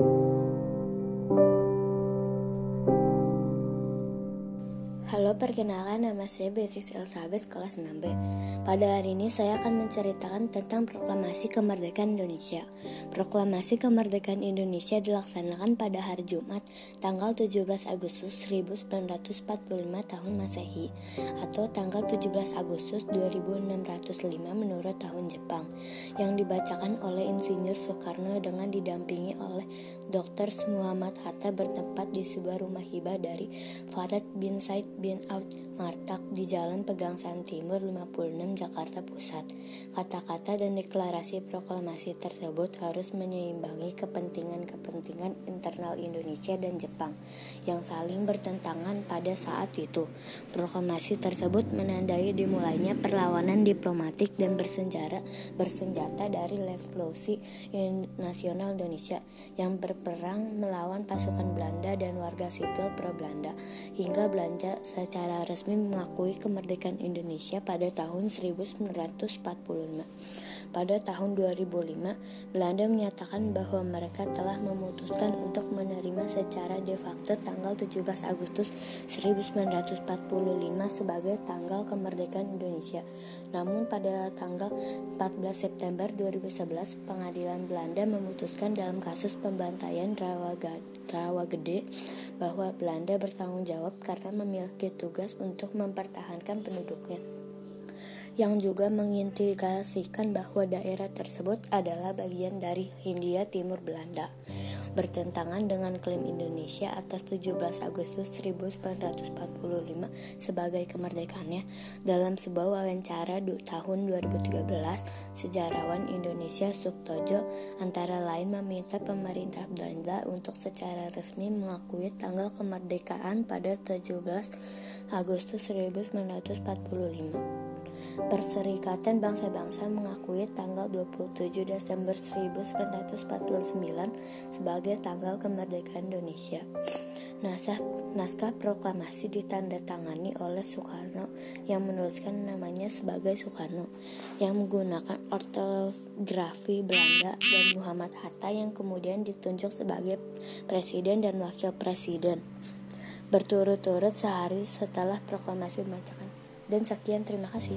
thank you. Perkenalkan nama saya Beatrice Elizabeth kelas 6B. Pada hari ini saya akan menceritakan tentang Proklamasi Kemerdekaan Indonesia. Proklamasi Kemerdekaan Indonesia dilaksanakan pada hari Jumat, tanggal 17 Agustus 1945 tahun Masehi atau tanggal 17 Agustus 2605 menurut tahun Jepang yang dibacakan oleh Insinyur Soekarno dengan didampingi oleh Dr. Muhammad Hatta bertempat di sebuah rumah hibah dari Farad bin Said bin Out Martak di Jalan Pegangsaan Timur 56 Jakarta Pusat. Kata-kata dan deklarasi proklamasi tersebut harus menyeimbangi kepentingan-kepentingan internal Indonesia dan Jepang yang saling bertentangan pada saat itu. Proklamasi tersebut menandai dimulainya perlawanan diplomatik dan bersenjata bersenjata dari Revolusi Nasional Indonesia yang berperang melawan pasukan Belanda dan warga sipil pro Belanda hingga Belanda secara resmi mengakui kemerdekaan Indonesia pada tahun 1945. Pada tahun 2005, Belanda menyatakan bahwa mereka telah memutuskan untuk menerima secara de facto tanggal 17 Agustus 1945 sebagai tanggal kemerdekaan Indonesia. Namun pada tanggal 14 September 2011, pengadilan Belanda memutuskan dalam kasus pembantaian Rawa Gede bahwa Belanda bertanggung jawab karena memiliki tugas untuk mempertahankan penduduknya yang juga mengintegrasikan bahwa daerah tersebut adalah bagian dari Hindia Timur Belanda bertentangan dengan klaim Indonesia atas 17 Agustus 1945 sebagai kemerdekaannya. Dalam sebuah wawancara tahun 2013 sejarawan Indonesia Suktojo antara lain meminta pemerintah Belanda untuk secara resmi mengakui tanggal kemerdekaan pada 17 Agustus 1945 Perserikatan Bangsa-Bangsa mengakui tanggal 27 Desember 1949 sebagai tanggal kemerdekaan Indonesia. Naskah, naskah proklamasi ditandatangani oleh Soekarno yang menuliskan namanya sebagai Soekarno yang menggunakan ortografi Belanda dan Muhammad Hatta yang kemudian ditunjuk sebagai presiden dan wakil presiden berturut-turut sehari setelah proklamasi dibacakan. Dan sekian, terima kasih.